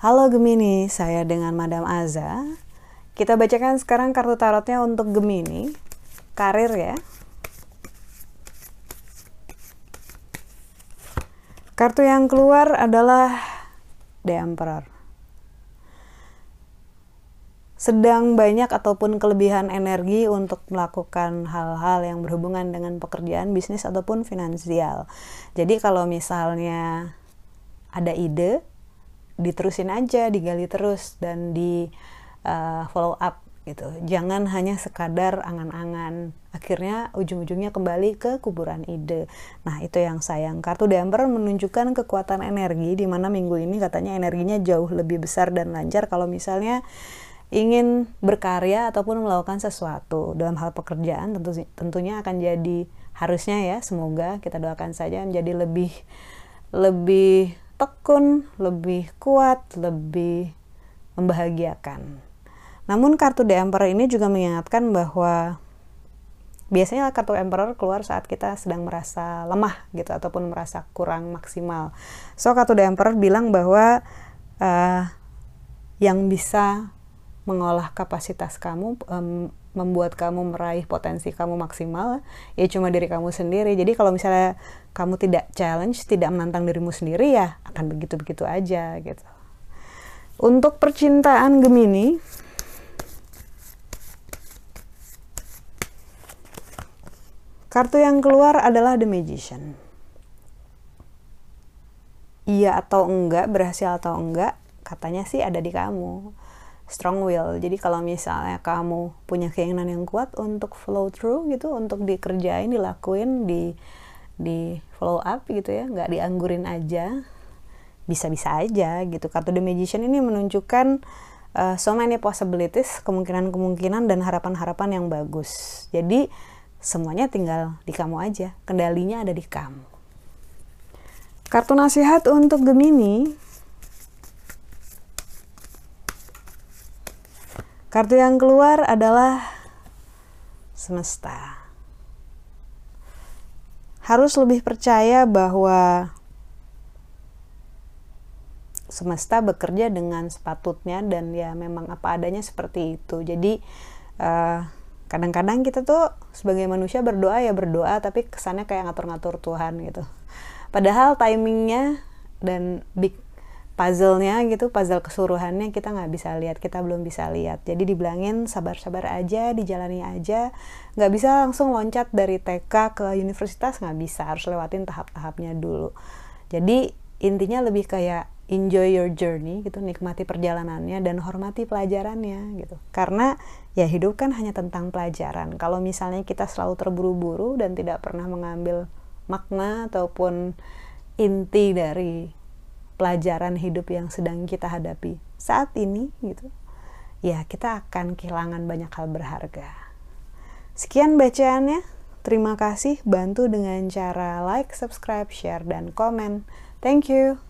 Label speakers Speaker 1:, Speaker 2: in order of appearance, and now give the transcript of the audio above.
Speaker 1: Halo Gemini, saya dengan Madam Aza. Kita bacakan sekarang kartu tarotnya untuk Gemini. Karir ya. Kartu yang keluar adalah The Emperor. Sedang banyak ataupun kelebihan energi untuk melakukan hal-hal yang berhubungan dengan pekerjaan, bisnis ataupun finansial. Jadi kalau misalnya ada ide, diterusin aja, digali terus dan di uh, follow up gitu. Jangan hanya sekadar angan-angan. Akhirnya ujung-ujungnya kembali ke kuburan ide. Nah, itu yang sayang. Kartu Emperor menunjukkan kekuatan energi di mana minggu ini katanya energinya jauh lebih besar dan lancar kalau misalnya ingin berkarya ataupun melakukan sesuatu dalam hal pekerjaan tentu tentunya akan jadi harusnya ya semoga kita doakan saja menjadi lebih lebih tekun, lebih kuat, lebih membahagiakan. Namun kartu The Emperor ini juga mengingatkan bahwa biasanya kartu Emperor keluar saat kita sedang merasa lemah gitu ataupun merasa kurang maksimal. So kartu The Emperor bilang bahwa uh, yang bisa mengolah kapasitas kamu um, membuat kamu meraih potensi kamu maksimal ya cuma diri kamu sendiri. Jadi kalau misalnya kamu tidak challenge tidak menantang dirimu sendiri ya akan begitu begitu aja gitu. Untuk percintaan Gemini kartu yang keluar adalah The Magician. Iya atau enggak berhasil atau enggak katanya sih ada di kamu strong will. Jadi kalau misalnya kamu punya keinginan yang kuat untuk flow through gitu, untuk dikerjain, dilakuin, di di follow up gitu ya, nggak dianggurin aja, bisa-bisa aja gitu. Kartu The Magician ini menunjukkan uh, so many possibilities, kemungkinan-kemungkinan dan harapan-harapan yang bagus. Jadi semuanya tinggal di kamu aja, kendalinya ada di kamu. Kartu nasihat untuk Gemini Kartu yang keluar adalah semesta. Harus lebih percaya bahwa semesta bekerja dengan sepatutnya dan ya memang apa adanya seperti itu. Jadi eh, kadang-kadang kita tuh sebagai manusia berdoa ya berdoa tapi kesannya kayak ngatur-ngatur Tuhan gitu. Padahal timingnya dan big puzzle-nya gitu, puzzle keseluruhannya kita nggak bisa lihat, kita belum bisa lihat. Jadi dibilangin sabar-sabar aja, dijalani aja, nggak bisa langsung loncat dari TK ke universitas nggak bisa, harus lewatin tahap-tahapnya dulu. Jadi intinya lebih kayak enjoy your journey gitu, nikmati perjalanannya dan hormati pelajarannya gitu. Karena ya hidup kan hanya tentang pelajaran. Kalau misalnya kita selalu terburu-buru dan tidak pernah mengambil makna ataupun inti dari pelajaran hidup yang sedang kita hadapi saat ini gitu ya kita akan kehilangan banyak hal berharga. Sekian bacaannya. Terima kasih. Bantu dengan cara like subscribe share dan komen. Thank you